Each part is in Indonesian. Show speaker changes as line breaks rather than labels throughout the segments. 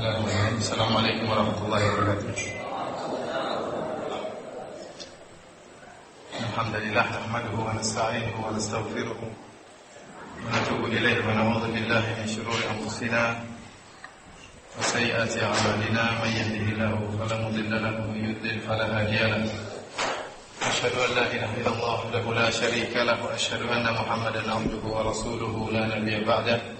السلام عليكم ورحمة الله وبركاته الحمد لله نحمده ونستعينه ونستغفره ونتوب إليه ونعوذ بالله من شرور أنفسنا وسيئات أعمالنا من يهده الله فلا مضل له ومن يضلل فلا هادي له. أشهد أن لا إله إلا الله له لا شريك له وأشهد أن محمدا عبده ورسوله لا نبي بعده.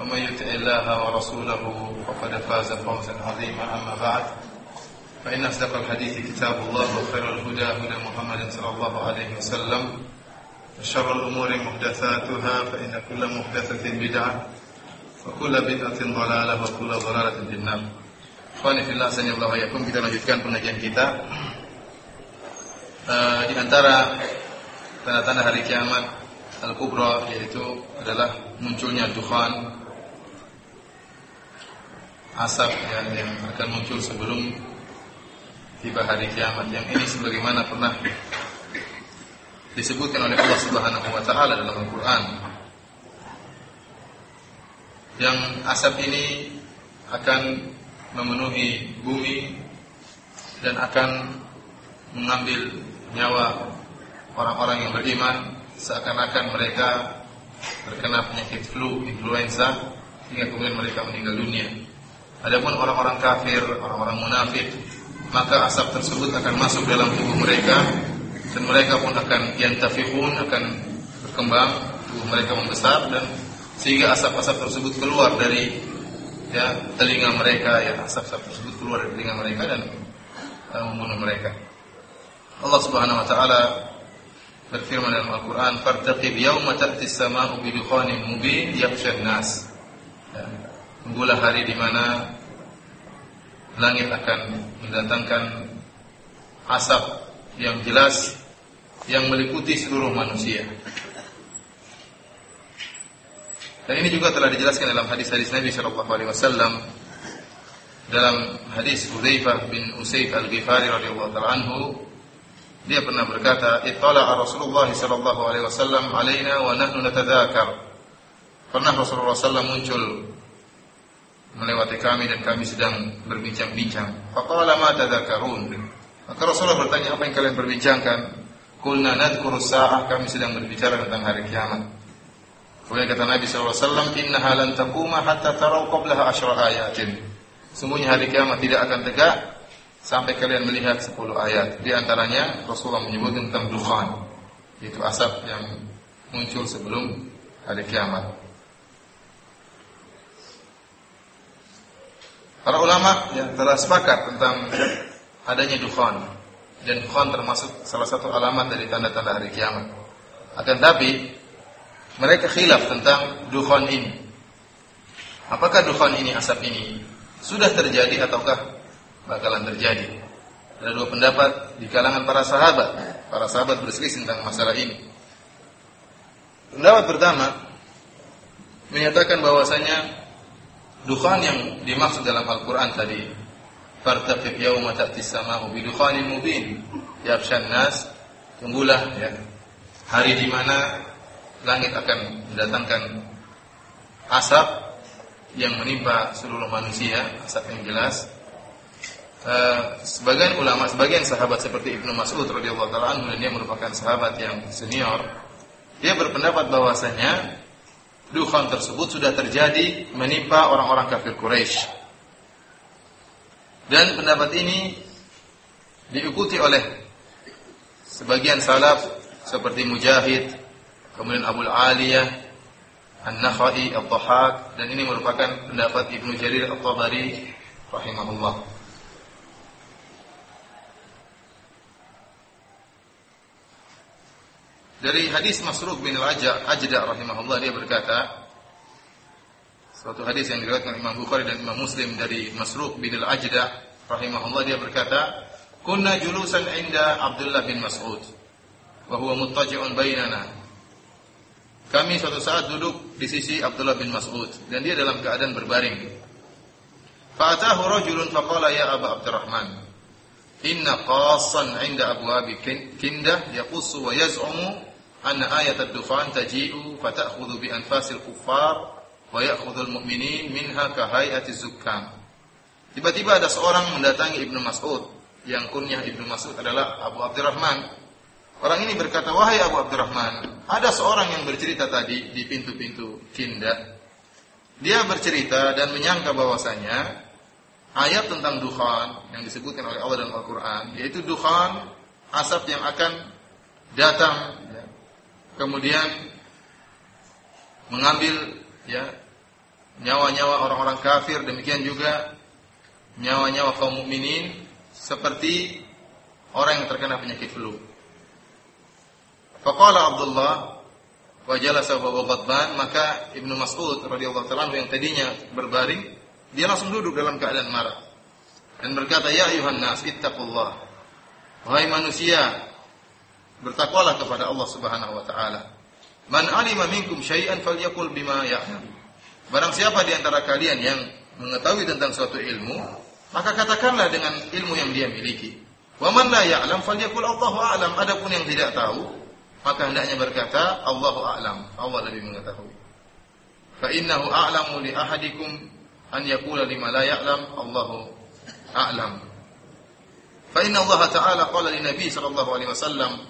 ومن يطع الله ورسوله فقد فاز فوزا عظيما. أما بعد فإن أصدق الحديث كتاب الله وخير الهدى هدى محمد صلى الله عليه وسلم. وشر الأمور محدثاتها فإن كل محدثة بدعة وكل بدعة ضلالة وكل ضلالة في النار. Ikhwani fillah sanallahu yakum kita lanjutkan pengajian kita. Uh, di antara tanda-tanda hari kiamat al-kubra yaitu adalah munculnya dukhan asap yang, yang akan muncul sebelum tiba hari kiamat yang ini sebagaimana pernah disebutkan oleh Allah Subhanahu wa taala dalam Al-Qur'an. Yang asap ini akan memenuhi bumi dan akan mengambil nyawa orang-orang yang beriman seakan-akan mereka terkena penyakit flu, influenza hingga kemudian mereka meninggal dunia. Adapun orang-orang kafir, orang-orang munafik, maka asap tersebut akan masuk dalam tubuh mereka dan mereka pun akan yantafiqun akan berkembang, tubuh mereka membesar dan sehingga asap-asap tersebut keluar dari ya telinga mereka ya asap-asap tersebut keluar dari telinga mereka dan uh, membunuh mereka. Allah Subhanahu wa taala berfirman dalam Al-Qur'an, "Fartaqib yauma ta'ti as-sama'u bi mubin yakhsha nas tunggulah hari di mana langit akan mendatangkan asap yang jelas yang meliputi seluruh manusia. Dan ini juga telah dijelaskan dalam hadis-hadis Nabi Shallallahu Alaihi Wasallam dalam hadis Hudzaifah bin Usaid al Ghifari radhiyallahu taala anhu dia pernah berkata ittala Rasulullah sallallahu alaihi wasallam alaina wa nahnu natadzakar pernah Rasulullah sallallahu muncul melewati kami dan kami sedang berbincang-bincang faqala ma tadzakarun maka Rasulullah bertanya apa yang kalian perbincangkan qulna nadhkuru sa'ah kami sedang berbicara tentang hari kiamat Kemudian kata Nabi SAW, Innaha lan taquma hatta tarau qablaha asyra ayatin. Sungguhnya hari kiamat tidak akan tegak sampai kalian melihat 10 ayat. Di antaranya Rasulullah menyebut tentang dukhan, yaitu asap yang muncul sebelum hari kiamat. Para ulama ya, telah sepakat tentang adanya dukhan dan dukhan termasuk salah satu alamat dari tanda-tanda hari kiamat. Akan tapi mereka khilaf tentang dukhan ini. Apakah dukhan ini, asap ini sudah terjadi ataukah bakalan terjadi? Ada dua pendapat di kalangan para sahabat. Para sahabat berselisih tentang masalah ini. Pendapat pertama menyatakan bahwasanya dukhan yang dimaksud dalam Al-Qur'an tadi. Fartaqib yawma ta'tis sama'u bi dukhanin mubin. Yabshan nas tunggulah ya. Hari di mana langit akan mendatangkan asap yang menimpa seluruh manusia, asap yang jelas. Uh, sebagian ulama, sebagian sahabat seperti Ibnu Mas'ud radhiyallahu taala anhu dia merupakan sahabat yang senior, dia berpendapat bahwasanya dukhan tersebut sudah terjadi menimpa orang-orang kafir Quraisy. Dan pendapat ini diikuti oleh sebagian salaf seperti Mujahid, kemudian Abu Aliyah, An-Nakhai, Al-Dhahak dan ini merupakan pendapat Ibnu Jarir Al-Tabari rahimahullah. Dari hadis Masruq bin Al-Ajda rahimahullah dia berkata Suatu hadis yang diriwayatkan Imam Bukhari dan Imam Muslim dari Masruq bin Al-Ajda rahimahullah dia berkata, "Kunna julusan inda Abdullah bin Mas'ud wa huwa muttaji'un bainana." Kami suatu saat duduk di sisi Abdullah bin Mas'ud dan dia dalam keadaan berbaring. Fa'atahu rajulun faqala ya Aba Abdurrahman, inna qassan 'inda abwabi kindah yaqussu wa yaz'umu anna ayat ad-dukhan taji'u fata'khudhu bi anfasil kuffar wa ya'khudhul mu'minin minha ka hay'ati zukkam. Tiba-tiba ada seorang mendatangi Ibnu Mas'ud yang kunyah Ibnu Mas'ud adalah Abu Abdurrahman. Orang ini berkata, "Wahai Abu Abdurrahman, ada seorang yang bercerita tadi di pintu-pintu Kinda. Dia bercerita dan menyangka bahwasanya ayat tentang dukhan yang disebutkan oleh Allah dalam Al-Qur'an, yaitu dukhan asap yang akan datang kemudian mengambil ya nyawa-nyawa orang-orang kafir demikian juga nyawa-nyawa kaum mukminin seperti orang yang terkena penyakit flu. Faqala Abdullah wa jalasa wa ghadban maka Ibnu Mas'ud radhiyallahu taala yang tadinya berbaring dia langsung duduk dalam keadaan marah dan berkata ya ayuhan nas ittaqullah wahai manusia bertakwalah kepada Allah Subhanahu wa taala man alima minkum syai'an falyakul bima ya'lam Barang siapa di antara kalian yang mengetahui tentang suatu ilmu, maka katakanlah dengan ilmu yang dia miliki. Wa man la ya'lam falyakul Allahu a'lam. Adapun yang tidak tahu, maka hendaknya berkata Allahu a'lam. Allah lebih mengetahui. Fa innahu a'lamu li ahadikum an yaqula lima la ya'lam Allahu a'lam. Fa inna Allah Ta'ala qala li Nabi sallallahu alaihi wasallam,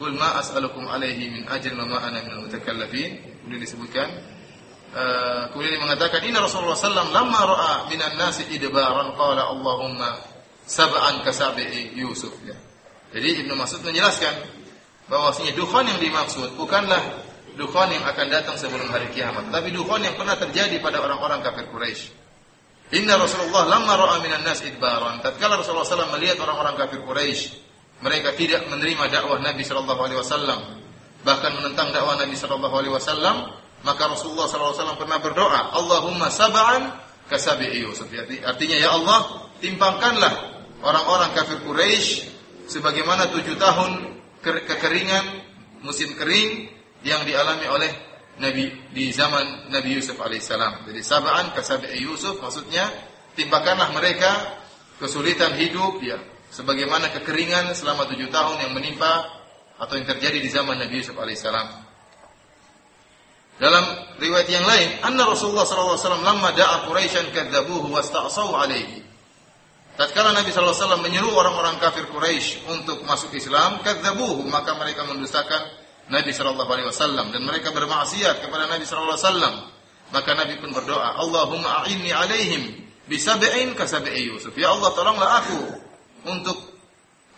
"Qul ma as'alukum alaihi min ajrin wa ma ana minal mutakallifin." Kemudian disebutkan Uh, kemudian dia mengatakan inna Rasulullah sallam lamma ra'a minan nasi idbaran qala Allahumma sab'an kasabi'i Yusuf ya. Jadi Ibnu Mas'ud menjelaskan bahwasanya dukhan yang dimaksud bukanlah dukhan yang akan datang sebelum hari kiamat, tapi dukhan yang pernah terjadi pada orang-orang kafir Quraisy. Inna Rasulullah lamma ra'a minan nas idbaran. Tatkala Rasulullah sallam melihat orang-orang kafir Quraisy, mereka tidak menerima dakwah Nabi sallallahu alaihi wasallam, bahkan menentang dakwah Nabi sallallahu alaihi wasallam, maka Rasulullah SAW pernah berdoa, Allahumma sab'an kasabi Yusuf. Artinya ya Allah, timpangkanlah orang-orang kafir Quraisy sebagaimana tujuh tahun kekeringan musim kering yang dialami oleh Nabi di zaman Nabi Yusuf alaihissalam. Jadi sab'an kasabi Yusuf maksudnya timpakanlah mereka kesulitan hidup ya sebagaimana kekeringan selama tujuh tahun yang menimpa atau yang terjadi di zaman Nabi Yusuf alaihissalam. Dalam riwayat yang lain, anna Rasulullah sallallahu alaihi wasallam lamma da'a Quraisyan kadzabuhu wasta'saw alaihi. Tatkala Nabi sallallahu alaihi wasallam menyeru orang-orang kafir Quraisy untuk masuk Islam, kadzabuhu, maka mereka mendustakan Nabi sallallahu alaihi wasallam dan mereka bermaksiat kepada Nabi sallallahu alaihi wasallam. Maka Nabi pun berdoa, Allahumma a'inni alaihim bisab'in kasab'i Yusuf. Ya Allah, tolonglah aku untuk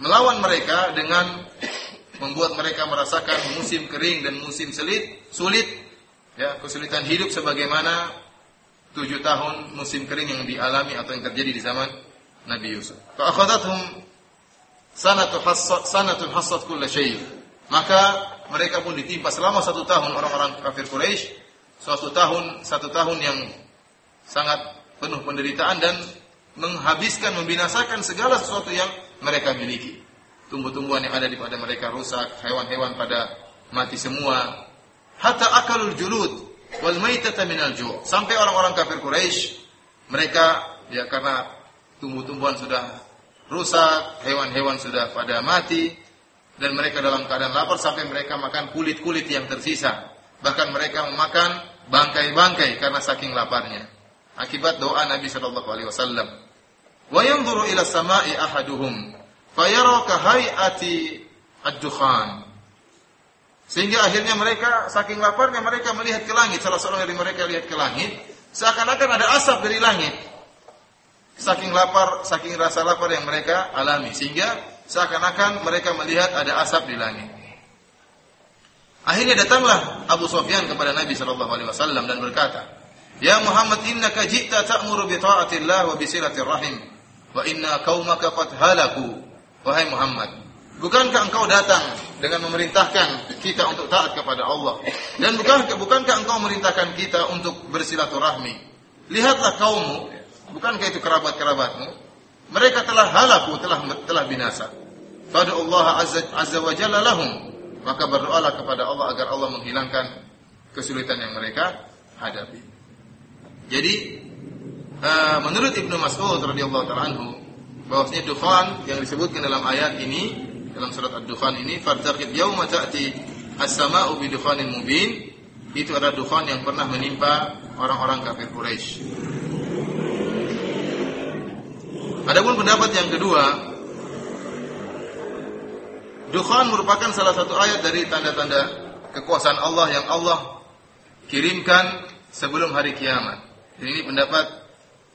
melawan mereka dengan membuat mereka merasakan musim kering dan musim selit, sulit ya kesulitan hidup sebagaimana tujuh tahun musim kering yang dialami atau yang terjadi di zaman Nabi Yusuf. Fa'akhadathum sanatu hassat hassat kulla syai. Maka mereka pun ditimpa selama satu tahun orang-orang kafir Quraisy, suatu tahun satu tahun yang sangat penuh penderitaan dan menghabiskan membinasakan segala sesuatu yang mereka miliki. Tumbuh-tumbuhan yang ada di pada mereka rusak, hewan-hewan pada mati semua, hatta akalul julud wal maitata minal ju'. Sampai orang-orang kafir Quraisy mereka ya karena tumbuh-tumbuhan sudah rusak, hewan-hewan sudah pada mati dan mereka dalam keadaan lapar sampai mereka makan kulit-kulit yang tersisa. Bahkan mereka memakan bangkai-bangkai karena saking laparnya. Akibat doa Nabi sallallahu alaihi wasallam. Wa yanzuru ila fayara ka hayati ad-dukhan. Sehingga akhirnya mereka saking laparnya mereka melihat ke langit. Salah seorang dari mereka lihat ke langit, seakan-akan ada asap dari langit. Saking lapar, saking rasa lapar yang mereka alami sehingga seakan-akan mereka melihat ada asap di langit. Akhirnya datanglah Abu Sufyan kepada Nabi sallallahu alaihi wasallam dan berkata, "Ya Muhammad, innaka ji'ta ta'muru bi ta'atillah wa bi silatir rahim, wa inna qaumaka qad halaku." Wahai Muhammad, bukankah engkau datang dengan memerintahkan kita untuk taat kepada Allah. Dan bukan bukankah engkau memerintahkan kita untuk bersilaturahmi? Lihatlah kaummu, bukankah itu kerabat-kerabatmu? Mereka telah halaku, telah telah binasa. Fadu Allah azza, azza wa jalla lahum. Maka berdoalah kepada Allah agar Allah menghilangkan kesulitan yang mereka hadapi. Jadi uh, menurut Ibnu Mas'ud radhiyallahu taala anhu bahwasanya dukhan yang disebutkan dalam ayat ini dalam surat Ad-Dukhan ini fartaqib yauma ta'ti as-sama'u bi mubin itu adalah dukhan yang pernah menimpa orang-orang kafir Quraisy. Adapun pendapat yang kedua, dukhan merupakan salah satu ayat dari tanda-tanda kekuasaan Allah yang Allah kirimkan sebelum hari kiamat. ini pendapat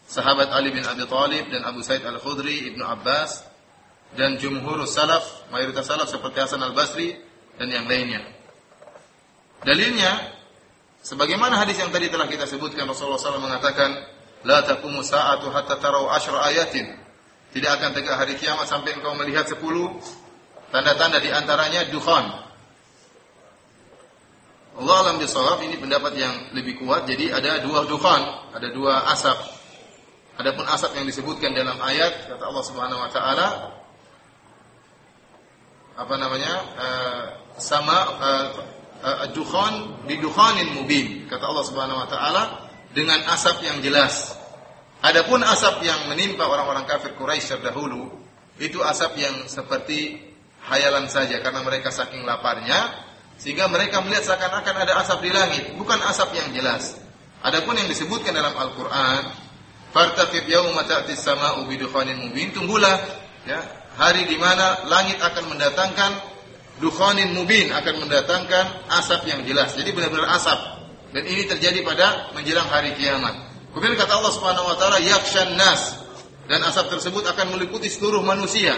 sahabat Ali bin Abi Thalib dan Abu Said Al-Khudri, Ibnu Abbas dan jumhur salaf, mayoritas salaf seperti Hasan al-Basri dan yang lainnya. Dalilnya, sebagaimana hadis yang tadi telah kita sebutkan Rasulullah SAW mengatakan, La taqumu sa'atu hatta tarau ashra ayatin. Tidak akan tegak hari kiamat sampai engkau melihat sepuluh tanda-tanda di antaranya dukhan. Allah alam bisawab ini pendapat yang lebih kuat. Jadi ada dua dukhan, ada dua asap. Adapun asap yang disebutkan dalam ayat kata Allah Subhanahu wa taala apa namanya uh, sama uh, uh, dukhan mubin kata Allah Subhanahu wa taala dengan asap yang jelas. Adapun asap yang menimpa orang-orang kafir Quraisy terdahulu itu asap yang seperti hayalan saja karena mereka saking laparnya sehingga mereka melihat seakan-akan ada asap di langit, bukan asap yang jelas. Adapun yang disebutkan dalam Al-Qur'an, "Fartaqib yauma ta'tis sama'u bidukhanin mubin." Tunggulah ya, hari di mana langit akan mendatangkan dukhanin mubin akan mendatangkan asap yang jelas. Jadi benar-benar asap. Dan ini terjadi pada menjelang hari kiamat. Kemudian kata Allah Subhanahu wa taala yakshan nas dan asap tersebut akan meliputi seluruh manusia.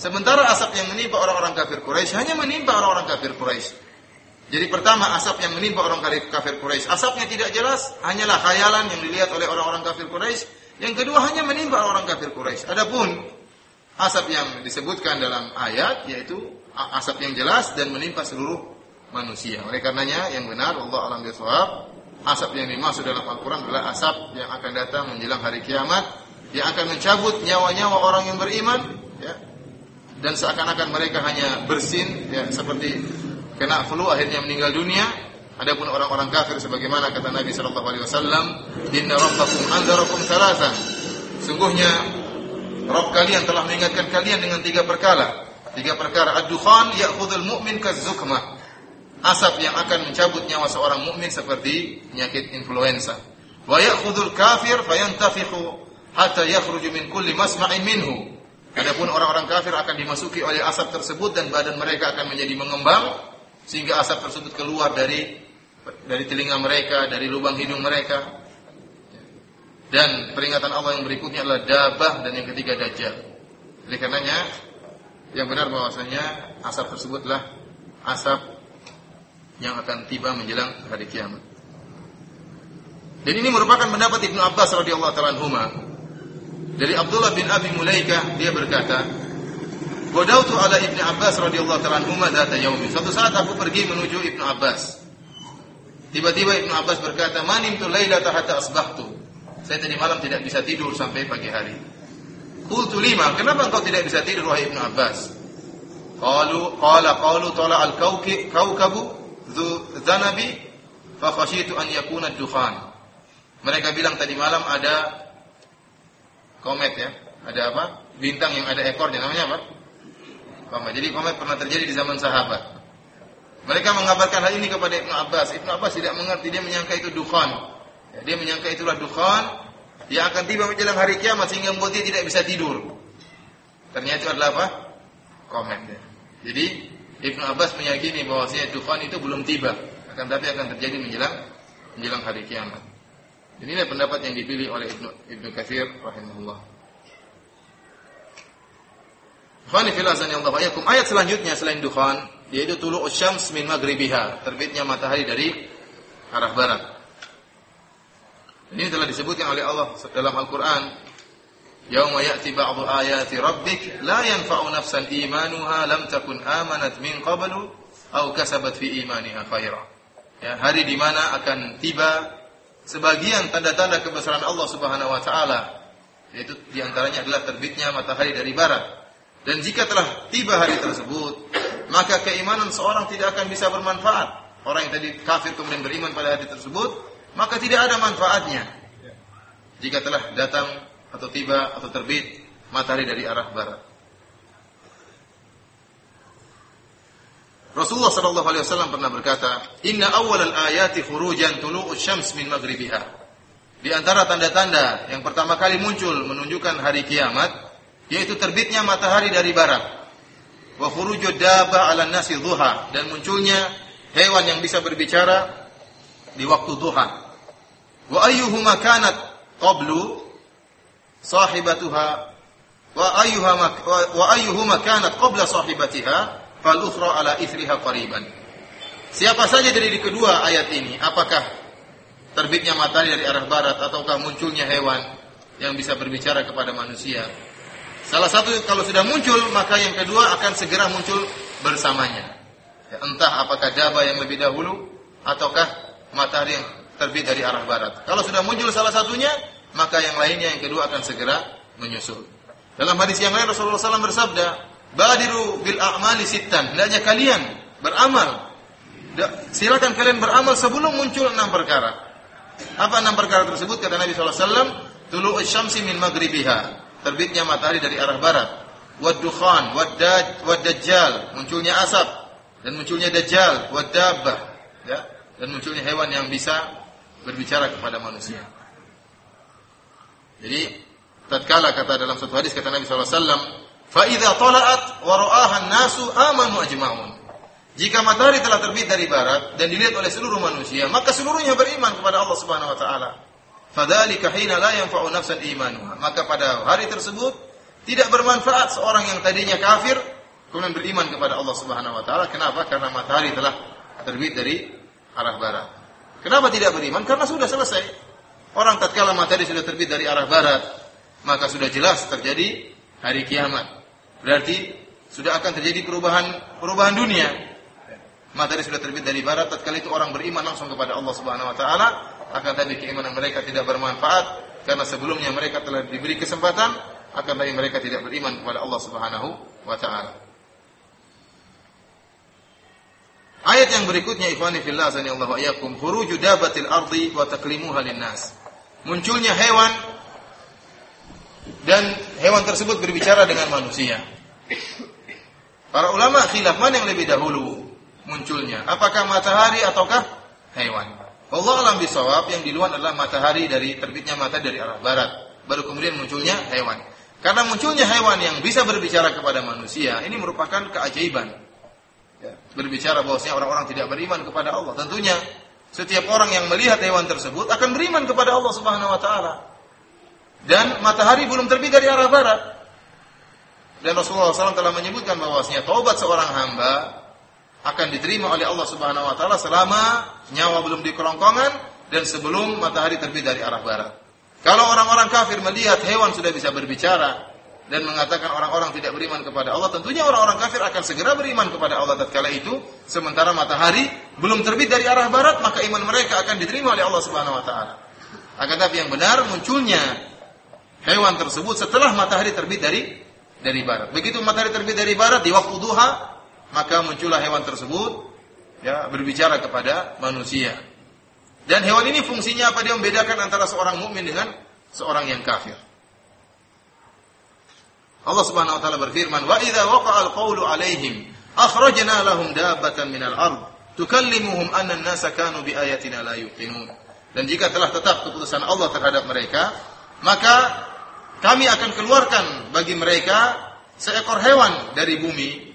Sementara asap yang menimpa orang-orang kafir Quraisy hanya menimpa orang-orang kafir Quraisy. Jadi pertama asap yang menimpa orang kafir Quraisy, asapnya tidak jelas, hanyalah khayalan yang dilihat oleh orang-orang kafir Quraisy. Yang kedua hanya menimpa orang kafir Quraisy. Adapun asap yang disebutkan dalam ayat yaitu asap yang jelas dan menimpa seluruh manusia. Oleh karenanya yang benar Allah alam bisawab asap yang dimaksud dalam Al-Qur'an adalah asap yang akan datang menjelang hari kiamat yang akan mencabut nyawa-nyawa orang yang beriman ya. Dan seakan-akan mereka hanya bersin ya seperti kena flu akhirnya meninggal dunia. Adapun orang-orang kafir sebagaimana kata Nabi sallallahu alaihi wasallam, "Inna rabbakum anzarakum thalathan." Sungguhnya Rabb kalian telah mengingatkan kalian dengan tiga perkara. Tiga perkara ad-dukhan ya'khudhul mu'min kazukmah. Asap yang akan mencabut nyawa seorang mukmin seperti penyakit influenza. Wa ya'khudhul kafir fayantafikhu hatta yakhruju min kulli masma'in minhu. Adapun orang-orang kafir akan dimasuki oleh asap tersebut dan badan mereka akan menjadi mengembang sehingga asap tersebut keluar dari dari telinga mereka, dari lubang hidung mereka. Dan peringatan Allah yang berikutnya adalah dabah dan yang ketiga dajjal. Oleh karenanya yang benar bahwasanya asap tersebutlah asap yang akan tiba menjelang hari kiamat. Dan ini merupakan pendapat Ibnu Abbas radhiyallahu taala. Dari Abdullah bin Abi Mulaikah dia berkata, "Qadautu ala Ibnu Abbas radhiyallahu taala anhuma data yaumi." Suatu saat aku pergi menuju Ibnu Abbas. Tiba-tiba Ibnu Abbas berkata, "Manim tu lailata hatta asbahtu." Saya tadi malam tidak bisa tidur sampai pagi hari. Qultu lima, kenapa engkau tidak bisa tidur wahai Ibnu Abbas? Qalu qala qalu tala al kaukabu dzu dzanabi fa khashitu an yakuna dukhan. Mereka bilang tadi malam ada komet ya. Ada apa? Bintang yang ada ekornya namanya apa? Komet. Jadi komet pernah terjadi di zaman sahabat. Mereka mengabarkan hal ini kepada Ibnu Abbas. Ibnu Abbas tidak mengerti, dia menyangka itu dukhan. Ya, dia menyangka itulah dukhan yang akan tiba menjelang hari kiamat sehingga membuat dia tidak bisa tidur. Ternyata itu adalah apa? Komen. Ya. Jadi Ibnu Abbas meyakini bahwasanya dukhan itu belum tiba, akan tapi akan terjadi menjelang menjelang hari kiamat. Inilah pendapat yang dipilih oleh Ibnu Ibnu Katsir rahimahullah. Khani fil azan Allah ayakum. Ayat selanjutnya selain dukhan yaitu tulu syams min maghribiha, terbitnya matahari dari arah barat. Ini telah disebutkan oleh Allah dalam Al-Quran. Yauma ya'ti ba'du ayati rabbik la yanfa'u nafsan imanuha lam takun amanat min qablu aw kasabat fi imaniha khaira. Ya, hari di mana akan tiba sebagian tanda-tanda kebesaran Allah Subhanahu wa taala yaitu di antaranya adalah terbitnya matahari dari barat. Dan jika telah tiba hari tersebut, maka keimanan seorang tidak akan bisa bermanfaat. Orang yang tadi kafir kemudian beriman pada hari tersebut, maka tidak ada manfaatnya. Jika telah datang atau tiba atau terbit matahari dari arah barat. Rasulullah sallallahu alaihi wasallam pernah berkata, "Inna awwal al-ayati khurujan tulu'u syams min maghribiha." Di antara tanda-tanda yang pertama kali muncul menunjukkan hari kiamat yaitu terbitnya matahari dari barat. Wa khurujud daba 'ala nasi dhuha dan munculnya hewan yang bisa berbicara di waktu duha. Wa ayyuhuma kanat qablu sahibatuha wa ayyuhuma wa ayyuhuma kanat qabla sahibatiha fal ukhra ala ithriha qariban. Siapa saja dari kedua ayat ini, apakah terbitnya matahari dari arah barat ataukah munculnya hewan yang bisa berbicara kepada manusia? Salah satu kalau sudah muncul, maka yang kedua akan segera muncul bersamanya. Ya, entah apakah jabah yang lebih dahulu ataukah matahari yang terbit dari arah barat. Kalau sudah muncul salah satunya, maka yang lainnya yang kedua akan segera menyusul. Dalam hadis yang lain Rasulullah SAW bersabda, "Badiru bil a'mali sittan." Hendaknya kalian beramal. Silakan kalian beramal sebelum muncul enam perkara. Apa enam perkara tersebut? Kata Nabi SAW, Tulu syamsi min maghribiha." Terbitnya matahari dari arah barat. Wad dukhan, wad munculnya asap dan munculnya dajjal, wad dabbah, ya, dan munculnya hewan yang bisa berbicara kepada manusia. Jadi tatkala kata dalam satu hadis kata Nabi SAW, fa idza tala'at wa ra'aha an-nasu amanu ajma'un. Jika matahari telah terbit dari barat dan dilihat oleh seluruh manusia, maka seluruhnya beriman kepada Allah Subhanahu wa taala. Fadzalika hina la yanfa'u nafsan imanuha. Maka pada hari tersebut tidak bermanfaat seorang yang tadinya kafir kemudian beriman kepada Allah Subhanahu wa taala. Kenapa? Karena matahari telah terbit dari arah barat. Kenapa tidak beriman? Karena sudah selesai. Orang tatkala matahari sudah terbit dari arah barat, maka sudah jelas terjadi hari kiamat. Berarti sudah akan terjadi perubahan perubahan dunia. Matahari sudah terbit dari barat, tatkala itu orang beriman langsung kepada Allah Subhanahu wa taala, akan tapi keimanan mereka tidak bermanfaat karena sebelumnya mereka telah diberi kesempatan, akan tapi mereka tidak beriman kepada Allah Subhanahu wa taala. Ayat yang berikutnya ikhwani fillah sanallahu ayyakum khuruju dabatil ardi wa taklimuha linnas munculnya hewan dan hewan tersebut berbicara dengan manusia. Para ulama khilaf mana yang lebih dahulu munculnya, apakah matahari ataukah hewan? Allah alam bisawab yang di luar adalah matahari dari terbitnya mata dari arah barat, baru kemudian munculnya hewan. Karena munculnya hewan yang bisa berbicara kepada manusia, ini merupakan keajaiban. Ya, berbicara bahwasanya orang-orang tidak beriman kepada Allah. Tentunya setiap orang yang melihat hewan tersebut akan beriman kepada Allah Subhanahu wa taala. Dan matahari belum terbit dari arah barat. Dan Rasulullah SAW telah menyebutkan bahwasanya taubat seorang hamba akan diterima oleh Allah Subhanahu wa taala selama nyawa belum di kerongkongan dan sebelum matahari terbit dari arah barat. Kalau orang-orang kafir melihat hewan sudah bisa berbicara, dan mengatakan orang-orang tidak beriman kepada Allah, tentunya orang-orang kafir akan segera beriman kepada Allah tatkala itu, sementara matahari belum terbit dari arah barat, maka iman mereka akan diterima oleh Allah Subhanahu wa taala. Akan tapi yang benar munculnya hewan tersebut setelah matahari terbit dari dari barat. Begitu matahari terbit dari barat di waktu duha, maka muncullah hewan tersebut ya berbicara kepada manusia. Dan hewan ini fungsinya apa? Dia membedakan antara seorang mukmin dengan seorang yang kafir. Allah Subhanahu wa taala berfirman, "Wa idza waqa'al qawlu 'alaihim akhrajna lahum dabbatan minal ard tukallimuhum anna an-nasa kanu bi ayatina la yuqinun." Dan jika telah tetap keputusan Allah terhadap mereka, maka kami akan keluarkan bagi mereka seekor hewan dari bumi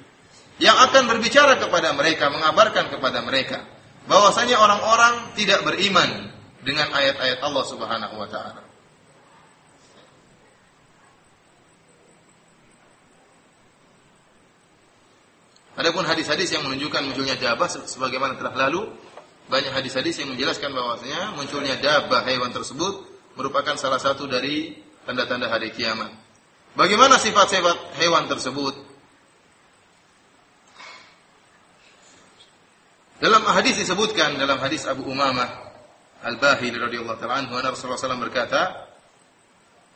yang akan berbicara kepada mereka, mengabarkan kepada mereka bahwasanya orang-orang tidak beriman dengan ayat-ayat Allah Subhanahu wa taala. Adapun hadis-hadis yang menunjukkan munculnya dabah sebagaimana telah lalu, banyak hadis-hadis yang menjelaskan bahwasanya munculnya dabah hewan tersebut merupakan salah satu dari tanda-tanda hari kiamat. Bagaimana sifat-sifat hewan tersebut? Dalam hadis disebutkan dalam hadis Abu Umamah Al-Bahili radhiyallahu taala anhu Rasulullah SAW berkata,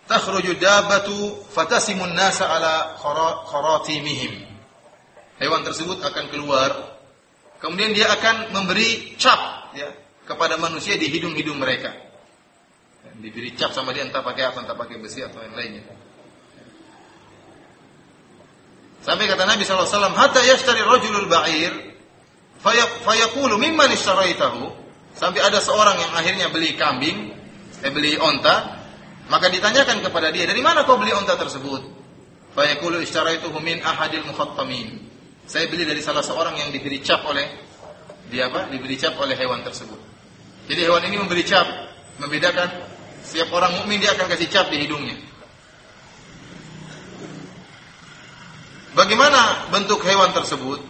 "Takhruju dabbatu fatasimun nasa ala kharatimihim." Hewan tersebut akan keluar, kemudian dia akan memberi cap ya, kepada manusia di hidung-hidung mereka. Diberi cap sama dia entah pakai apa, entah pakai besi atau yang lainnya. Sampai kata Nabi SAW, Hatta yashtari rajulul ba'ir, fayaqulu mimman ishtaraitahu sampai ada seorang yang akhirnya beli kambing eh beli onta maka ditanyakan kepada dia dari mana kau beli onta tersebut? Fayaqulu ishtaraituhu min ahadil mukhattamin. Saya beli dari salah seorang yang diberi cap oleh dia apa? Diberi cap oleh hewan tersebut. Jadi hewan ini memberi cap membedakan setiap orang mukmin dia akan kasih cap di hidungnya. Bagaimana bentuk hewan tersebut?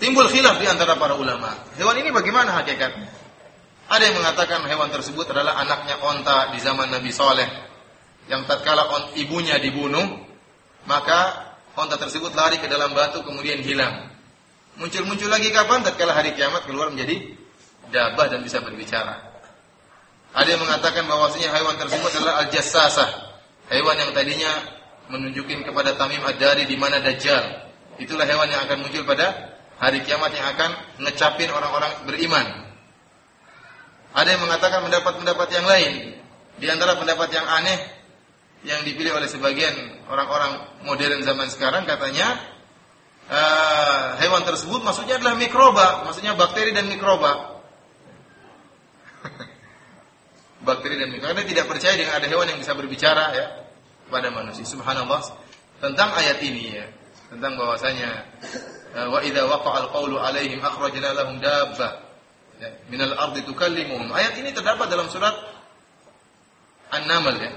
Timbul khilaf di antara para ulama. Hewan ini bagaimana hakikatnya? Ada yang mengatakan hewan tersebut adalah anaknya onta di zaman Nabi Soleh. Yang tatkala on, ibunya dibunuh, maka onta tersebut lari ke dalam batu kemudian hilang. Muncul-muncul lagi kapan? Tatkala hari kiamat keluar menjadi dabah dan bisa berbicara. Ada yang mengatakan bahwasanya hewan tersebut adalah al-jassasah. Hewan yang tadinya menunjukin kepada Tamim Ad-Dari di mana Dajjal. Itulah hewan yang akan muncul pada hari kiamat yang akan ngecapin orang-orang beriman. Ada yang mengatakan pendapat-pendapat yang lain. Di antara pendapat yang aneh yang dipilih oleh sebagian orang-orang modern zaman sekarang katanya uh, hewan tersebut maksudnya adalah mikroba, maksudnya bakteri dan mikroba. bakteri dan mikroba. Anda tidak percaya dengan ada hewan yang bisa berbicara ya kepada manusia. Subhanallah tentang ayat ini ya, tentang bahwasanya wa idza waqa'a al-qawlu 'alaihim akhrajna lahum dabbah ya, min al-ardi tukallimuhum. Ayat ini terdapat dalam surat An-Naml ya.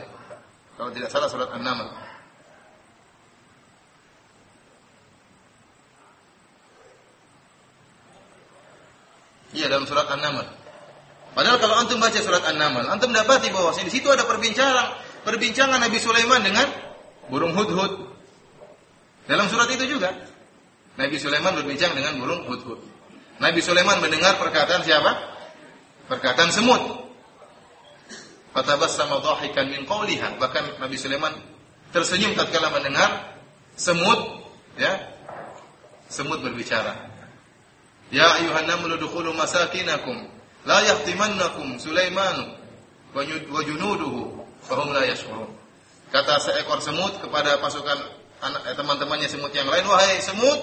Kalau tidak salah surat An-Naml. Iya dalam surat An-Naml. Padahal kalau antum baca surat An-Naml, antum dapati bahwa di situ ada perbincangan perbincangan Nabi Sulaiman dengan burung hudhud. Dalam surat itu juga. Nabi Sulaiman berbincang dengan burung hudhud. Nabi Sulaiman mendengar perkataan siapa? Perkataan semut. Fatabassama dhahikan min qawliha. Bahkan Nabi Sulaiman tersenyum tatkala mendengar semut ya. Semut berbicara. Ya ayuhan namlu dukhulu masakinakum la yahtimannakum Sulaiman wa junuduhu fahum la yashurun. Kata seekor semut kepada pasukan eh, teman-temannya semut yang lain, wahai semut,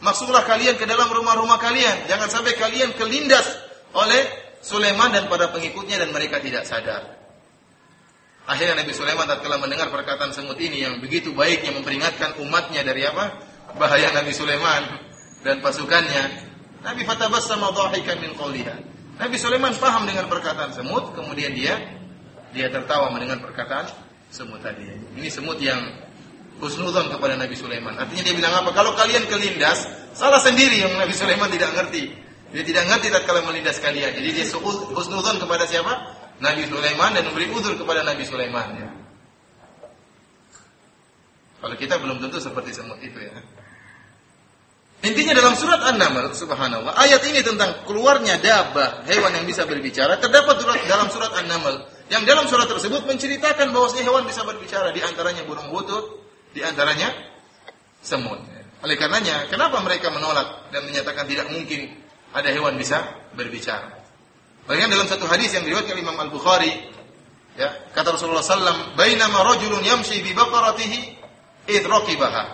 Masuklah kalian ke dalam rumah-rumah kalian. Jangan sampai kalian kelindas oleh Sulaiman dan para pengikutnya dan mereka tidak sadar. Akhirnya Nabi Sulaiman tatkala mendengar perkataan semut ini yang begitu baiknya memperingatkan umatnya dari apa? Bahaya Nabi Sulaiman dan pasukannya. Nabi fatabassama dhahikan min qawliha. Nabi Sulaiman paham dengan perkataan semut, kemudian dia dia tertawa mendengar perkataan semut tadi. Ini semut yang husnudzon kepada Nabi Sulaiman. Artinya dia bilang apa? Kalau kalian kelindas, salah sendiri yang Nabi Sulaiman tidak ngerti. Dia tidak ngerti kalau melindas kalian. Jadi dia husnudzon kepada siapa? Nabi Sulaiman dan memberi udur kepada Nabi Sulaiman. Ya. Kalau kita belum tentu seperti semut itu ya. Intinya dalam surat An-Naml, subhanallah, ayat ini tentang keluarnya dabah, hewan yang bisa berbicara, terdapat dalam surat An-Naml. Yang dalam surat tersebut menceritakan bahwasanya hewan bisa berbicara, di antaranya burung butut, di antaranya semut. Oleh karenanya, kenapa mereka menolak dan menyatakan tidak mungkin ada hewan bisa berbicara? Bahkan dalam satu hadis yang diriwayatkan Imam Al Bukhari, ya kata Rasulullah Sallam, "Bainama rajulun yamshi bi baqaratihi id raqibaha."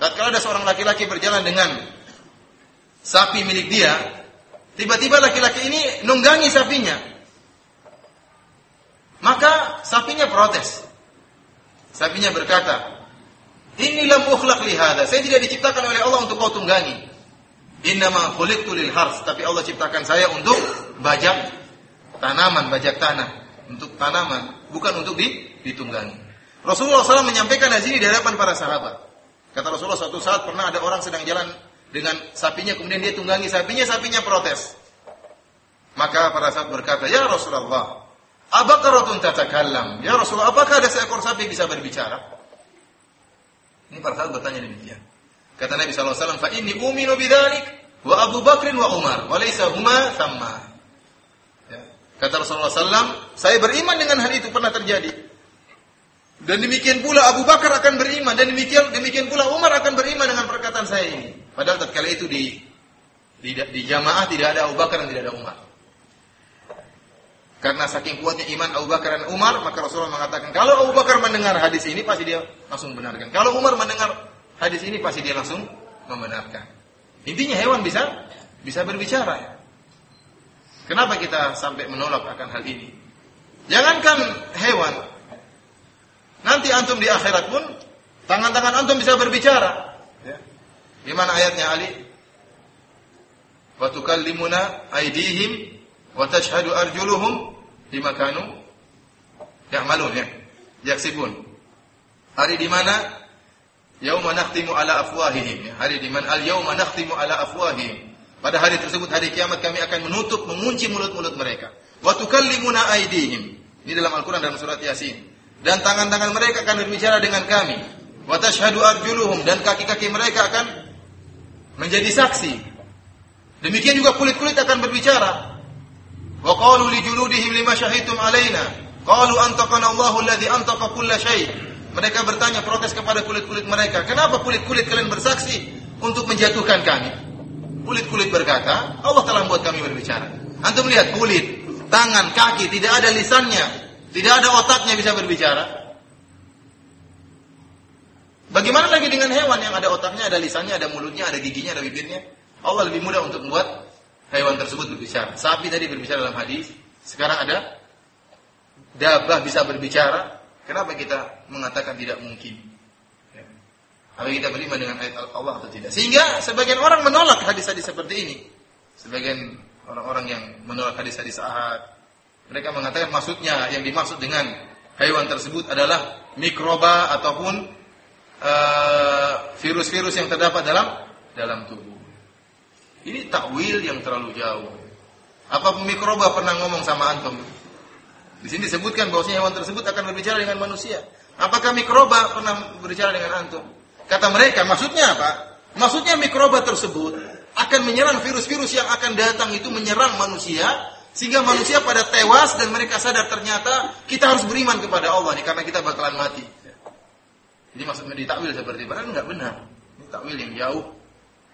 Tatkala ada seorang laki-laki berjalan dengan sapi milik dia, tiba-tiba laki-laki ini nunggangi sapinya. Maka sapinya protes. Sapinya berkata, ini lam ukhlaq li hadha. Saya tidak diciptakan oleh Allah untuk kau tunggangi. Innama khuliqtu lil tapi Allah ciptakan saya untuk bajak tanaman, bajak tanah, untuk tanaman, bukan untuk ditunggangi. Rasulullah SAW menyampaikan hal ini di hadapan para sahabat. Kata Rasulullah suatu saat pernah ada orang sedang jalan dengan sapinya, kemudian dia tunggangi sapinya, sapinya protes. Maka para sahabat berkata, Ya Rasulullah, Abaqaratun tatakallam. Ya Rasulullah, apakah ada seekor sapi bisa berbicara? Ini para sahabat bertanya demikian. Kata Nabi SAW, fa inni uminu bidzalik wa Abu Bakrin wa Umar, wa laysa huma sama. Ya. Kata Rasulullah SAW, saya beriman dengan hal itu pernah terjadi. Dan demikian pula Abu Bakar akan beriman dan demikian demikian pula Umar akan beriman dengan perkataan saya ini. Padahal tatkala itu di di, di jamaah tidak ada Abu Bakar dan tidak ada Umar. Karena saking kuatnya iman Abu Bakar dan Umar, maka Rasulullah mengatakan, kalau Abu Bakar mendengar hadis ini, pasti dia langsung benarkan. Kalau Umar mendengar hadis ini, pasti dia langsung membenarkan. Intinya hewan bisa bisa berbicara. Kenapa kita sampai menolak akan hal ini? Jangankan hewan, nanti antum di akhirat pun tangan-tangan antum bisa berbicara. Ya. Gimana ayatnya Ali? Wa tukallimuna aydihim wa tashhadu arjuluhum bima kanu ya'malun ya. Yaksibun. Hari di mana? Yauma nakhtimu ala afwahihim ya. hari di mana? Al yauma nakhtimu ala afwahihim. Pada hari tersebut hari kiamat kami akan menutup mengunci mulut-mulut mereka. Wa tukallimuna aydihim. Ini dalam Al-Qur'an dalam surat Yasin. Dan tangan-tangan mereka akan berbicara dengan kami. Wa tashhadu arjuluhum. Dan kaki-kaki mereka akan menjadi saksi. Demikian juga kulit-kulit akan berbicara Wa qalu li juludihim lima syahidtum alaina? Qalu antaqana Allahu kulla syai'. Mereka bertanya protes kepada kulit-kulit mereka, "Kenapa kulit-kulit kalian bersaksi untuk menjatuhkan kami?" Kulit-kulit berkata, "Allah telah membuat kami berbicara." Antum melihat kulit, tangan, kaki tidak ada lisannya, tidak ada otaknya bisa berbicara. Bagaimana lagi dengan hewan yang ada otaknya, ada lisannya, ada mulutnya, ada giginya, ada bibirnya? Allah lebih mudah untuk membuat hewan tersebut berbicara. Sapi tadi berbicara dalam hadis, sekarang ada dabah bisa berbicara. Kenapa kita mengatakan tidak mungkin? Apa kita beriman dengan ayat Allah atau tidak? Sehingga sebagian orang menolak hadis-hadis seperti ini. Sebagian orang-orang yang menolak hadis-hadis ahad. Mereka mengatakan maksudnya yang dimaksud dengan hewan tersebut adalah mikroba ataupun eh, virus-virus uh, yang terdapat dalam dalam tubuh. Ini takwil yang terlalu jauh. Apa mikroba pernah ngomong sama antum? Di sini disebutkan bahwasanya hewan tersebut akan berbicara dengan manusia. Apakah mikroba pernah berbicara dengan antum? Kata mereka, maksudnya apa? Maksudnya mikroba tersebut akan menyerang virus-virus yang akan datang itu menyerang manusia sehingga manusia pada tewas dan mereka sadar ternyata kita harus beriman kepada Allah nih karena kita bakalan mati. Jadi maksudnya ditakwil seperti itu, nggak benar. Ini takwil yang jauh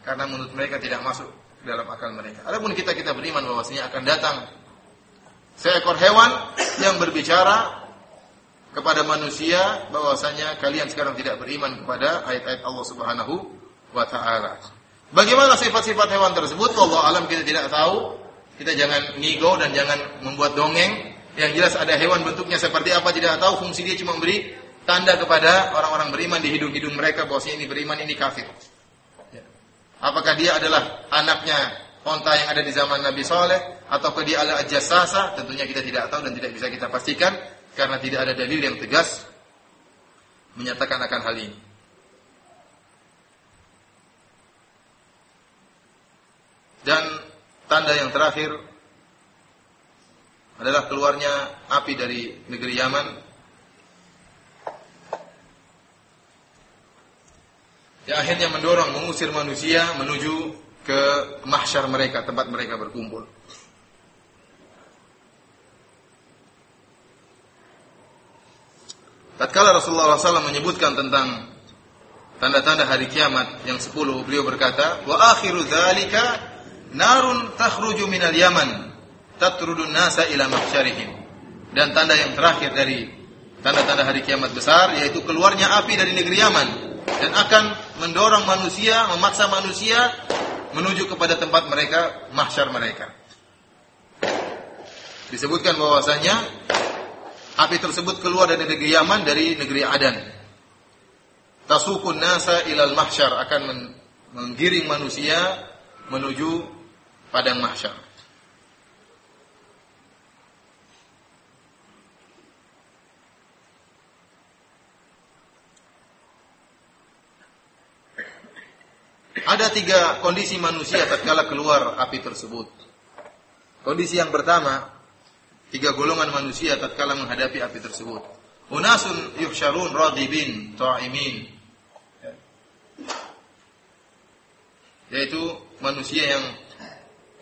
karena menurut mereka tidak masuk dalam akal mereka. Adapun kita kita beriman bahwasanya akan datang seekor hewan yang berbicara kepada manusia bahwasanya kalian sekarang tidak beriman kepada ayat-ayat Allah Subhanahu wa taala. Bagaimana sifat-sifat hewan tersebut? Allah alam kita tidak tahu. Kita jangan ngigo dan jangan membuat dongeng. Yang jelas ada hewan bentuknya seperti apa tidak tahu. Fungsi dia cuma memberi tanda kepada orang-orang beriman di hidung-hidung mereka bahwasanya ini beriman ini kafir. Apakah dia adalah anaknya onta yang ada di zaman Nabi Soleh ataukah dia adalah ajasasa? Tentunya kita tidak tahu dan tidak bisa kita pastikan karena tidak ada dalil yang tegas menyatakan akan hal ini. Dan tanda yang terakhir adalah keluarnya api dari negeri Yaman yang akhirnya mendorong mengusir manusia menuju ke mahsyar mereka, tempat mereka berkumpul. Tatkala Rasulullah SAW menyebutkan tentang tanda-tanda hari kiamat yang sepuluh, beliau berkata, wa akhiru dzalika narun takhruju minal yaman tatrudun nasa ila mahsyarihim. Dan tanda yang terakhir dari tanda-tanda hari kiamat besar yaitu keluarnya api dari negeri Yaman dan akan mendorong manusia, memaksa manusia menuju kepada tempat mereka, mahsyar mereka. Disebutkan bahwasanya api tersebut keluar dari negeri Yaman dari negeri Adan. Tasukun nasa ilal mahsyar akan menggiring manusia menuju padang mahsyar. Ada tiga kondisi manusia tatkala keluar api tersebut. Kondisi yang pertama, tiga golongan manusia tatkala menghadapi api tersebut. Unasun yuhsyarun radibin ta'imin. Yaitu manusia yang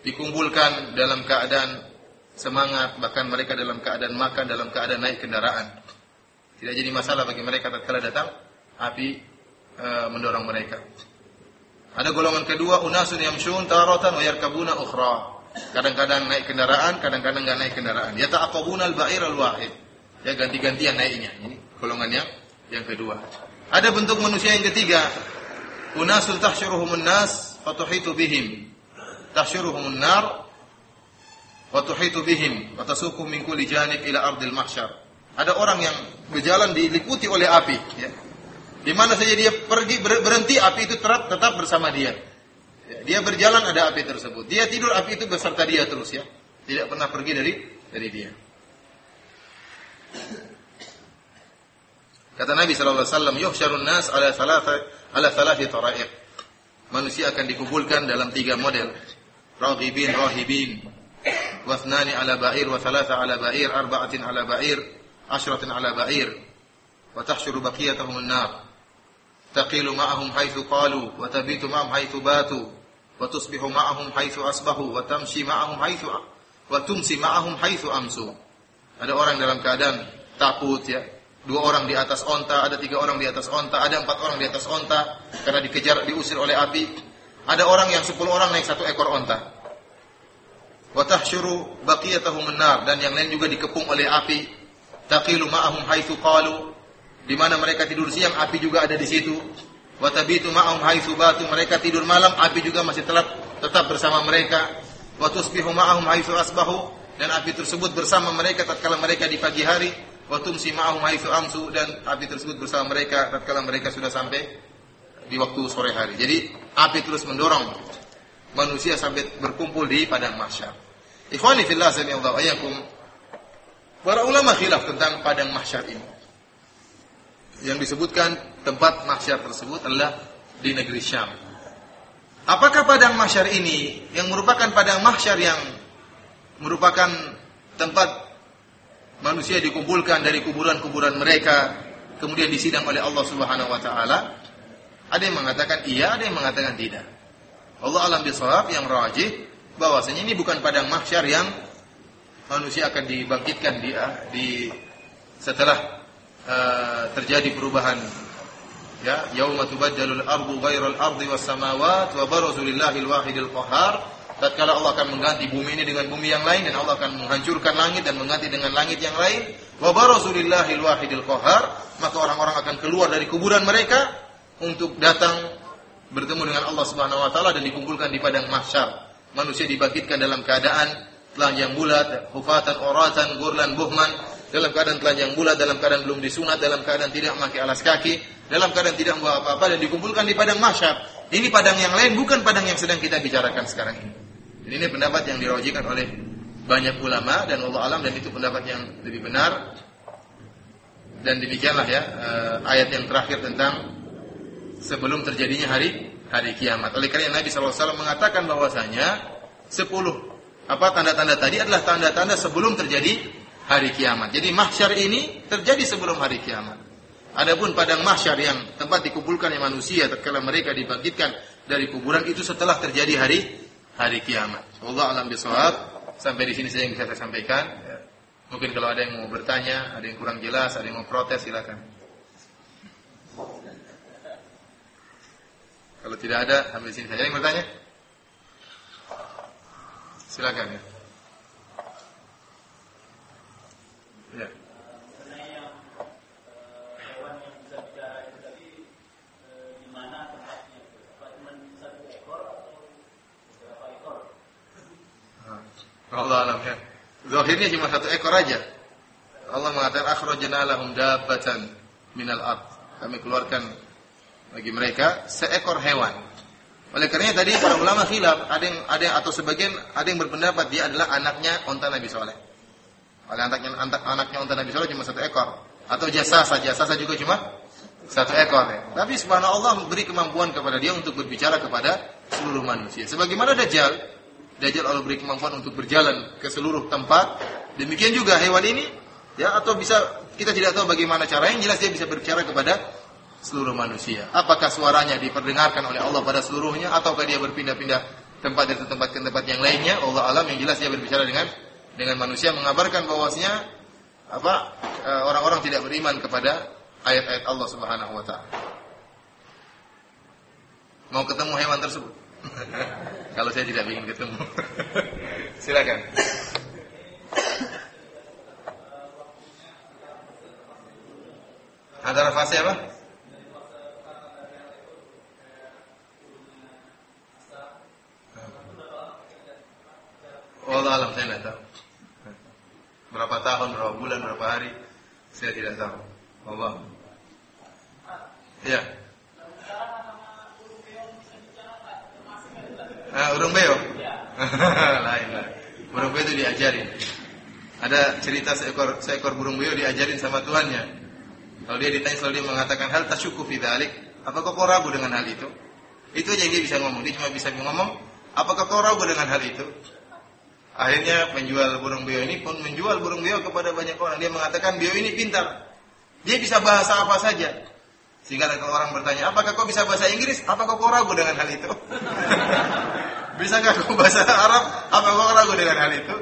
dikumpulkan dalam keadaan semangat, bahkan mereka dalam keadaan makan, dalam keadaan naik kendaraan. Tidak jadi masalah bagi mereka tatkala datang api e, mendorong mereka. Ada golongan kedua unasun yamshun taratan wa yarkabuna ukhra. Kadang-kadang naik kendaraan, kadang-kadang enggak naik kendaraan. Ya ta'aqabuna al-ba'ir al-wahid. Ya ganti-gantian naiknya. Ini golongan yang yang kedua. Ada bentuk manusia yang ketiga. Unasun tahsyuruhumun nas fatuhitu bihim. Tahsyuruhumun nar fatuhitu bihim wa min kulli janib ila ardil mahsyar. Ada orang yang berjalan diliputi oleh api, ya. Di mana saja dia pergi berhenti api itu tetap tetap bersama dia. Dia berjalan ada api tersebut. Dia tidur api itu beserta dia terus ya. Tidak pernah pergi dari dari dia. Kata Nabi sallallahu alaihi wasallam, "Yuhsyarun nas ala thalatha ala thalathi tara'iq." Manusia akan dikumpulkan dalam tiga model. Raghibin, rahibin, wathnani ala ba'ir wa thalatha ala ba'ir, arba'atin ala ba'ir, ashratin ala ba'ir, wa tahsyuru baqiyatahum an-nar. Wa tabitu ma'ahum haitsu batu wa tusbihu ma'ahum haitsu asbahu wa tamshi ma'ahum haitsu wa tumsi ma'ahum haitsu amsu. Ada orang dalam keadaan takut ya. Dua orang di atas onta, ada tiga orang di atas onta, ada empat orang di atas onta karena dikejar diusir oleh api. Ada orang yang sepuluh orang naik satu ekor onta. Wa tahsyuru baqiyatahum dan yang lain juga dikepung oleh api. Taqilu ma'ahum haitsu qalu di mana mereka tidur siang api juga ada di situ. Wa tabitu ma'ahum haitsu batu mereka tidur malam api juga masih tetap tetap bersama mereka. Wa tusbihu ma'ahum haitsu asbahu dan api tersebut bersama mereka tatkala mereka di pagi hari wa tumsi ma'ahum haitsu amsu dan api tersebut bersama mereka tatkala mereka sudah sampai di waktu sore hari. Jadi api terus mendorong manusia sampai berkumpul di padang mahsyar. Ikhwani fillah sallallahu ayyakum. Para ulama khilaf tentang padang mahsyar ini. Yang disebutkan tempat mahsyar tersebut adalah di negeri Syam. Apakah padang mahsyar ini yang merupakan padang mahsyar yang merupakan tempat manusia dikumpulkan dari kuburan-kuburan mereka kemudian disidang oleh Allah Subhanahu wa taala. Ada yang mengatakan iya, ada yang mengatakan tidak. Allah alam bisawab yang rajih bahwasanya ini bukan padang mahsyar yang manusia akan dibangkitkan di, di setelah uh, terjadi perubahan. Ya yauma tubaddalul ardu ghairal ardi was samawat wa barazu lillahil wahidil qahar tatkala Allah akan mengganti bumi ini dengan bumi yang lain dan Allah akan menghancurkan langit dan mengganti dengan langit yang lain wa barazulillahil wahidil qahar maka orang-orang akan keluar dari kuburan mereka untuk datang bertemu dengan Allah Subhanahu wa taala dan dikumpulkan di padang mahsyar. Manusia dibangkitkan dalam keadaan telanjang bulat hufatan oratan gurlan buhman dalam keadaan telanjang bulat dalam keadaan belum disunat dalam keadaan tidak memakai alas kaki dalam keadaan tidak membawa apa-apa dan dikumpulkan di padang mahsyar ini padang yang lain bukan padang yang sedang kita bicarakan sekarang ini jadi ini pendapat yang dirojikan oleh banyak ulama dan Allah alam dan itu pendapat yang lebih benar. Dan demikianlah ya eh, ayat yang terakhir tentang sebelum terjadinya hari hari kiamat. Oleh karena Nabi SAW mengatakan bahwasanya sepuluh apa tanda-tanda tadi adalah tanda-tanda sebelum terjadi hari kiamat. Jadi mahsyar ini terjadi sebelum hari kiamat. Adapun padang mahsyar yang tempat dikumpulkan manusia tatkala mereka dibangkitkan dari kuburan itu setelah terjadi hari hari kiamat. Allah alam bisawab. Sampai di sini saja yang bisa saya sampaikan. Mungkin kalau ada yang mau bertanya, ada yang kurang jelas, ada yang mau protes, silakan. Kalau tidak ada, sampai sini saja. Yang bertanya? Silakan ya. Ya. Allah alam ya. Zahirnya cuma satu ekor aja. Allah mengatakan akhrajna lahum dabbatan minal ard. Kami keluarkan bagi mereka seekor hewan. Oleh karenanya tadi para ulama khilaf, ada yang ada yang, atau sebagian ada yang berpendapat dia adalah anaknya unta Nabi Soleh. Oleh anaknya anak, anaknya unta Nabi Soleh cuma satu ekor. Atau jasa saja, jasa juga cuma satu ekor ya. Tapi subhanallah memberi kemampuan kepada dia untuk berbicara kepada seluruh manusia. Sebagaimana Dajjal Dajjal Allah beri kemampuan untuk berjalan ke seluruh tempat Demikian juga hewan ini ya atau bisa kita tidak tahu bagaimana caranya jelas dia bisa berbicara kepada seluruh manusia. Apakah suaranya diperdengarkan oleh Allah pada seluruhnya ataukah dia berpindah-pindah tempat dari tempat ke tempat yang lainnya? Allah alam yang jelas dia berbicara dengan dengan manusia mengabarkan bahwasanya apa eh, orang-orang tidak beriman kepada ayat-ayat Allah Subhanahu wa taala. Mau ketemu hewan tersebut? Kalau saya tidak ingin ketemu. Silakan. Antara fase apa? Allah alam saya tidak tahu. Berapa tahun, berapa bulan, berapa hari, saya tidak tahu. Allah. Ya. Nah, urung beo. Lain lah. Burung beo itu diajarin. Ada cerita seekor seekor burung beo diajarin sama tuannya. Kalau dia ditanya selalu dia mengatakan hal tasyuku fi dzalik. Apakah kau ragu dengan hal itu? Itu aja yang dia bisa ngomong. Dia cuma bisa ngomong, apakah kau ragu dengan hal itu? Akhirnya penjual burung beo ini pun menjual burung beo kepada banyak orang. Dia mengatakan beo ini pintar. Dia bisa bahasa apa saja. Sehingga kalau orang bertanya, apakah kau bisa bahasa Inggris? Apakah kau ragu dengan hal itu? Bisakah kau bahasa Arab? Apakah kau ragu dengan hal itu?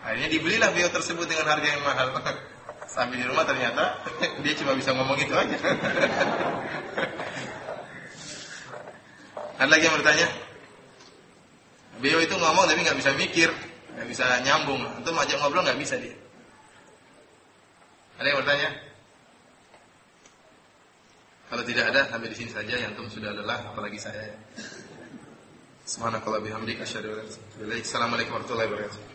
Akhirnya dibelilah beo tersebut dengan harga yang mahal. Sampai di rumah ternyata dia cuma bisa ngomong itu aja. Ada lagi yang bertanya? Beo itu ngomong tapi nggak bisa mikir, nggak bisa nyambung. Itu macam ngobrol nggak bisa dia. Ada yang bertanya? Kalau tidak ada sampai di sini saja yang tum sudah lelah apalagi saya. Subhanakallah bihamdika asyhadu an la ilaha illa anta Assalamualaikum warahmatullahi wabarakatuh.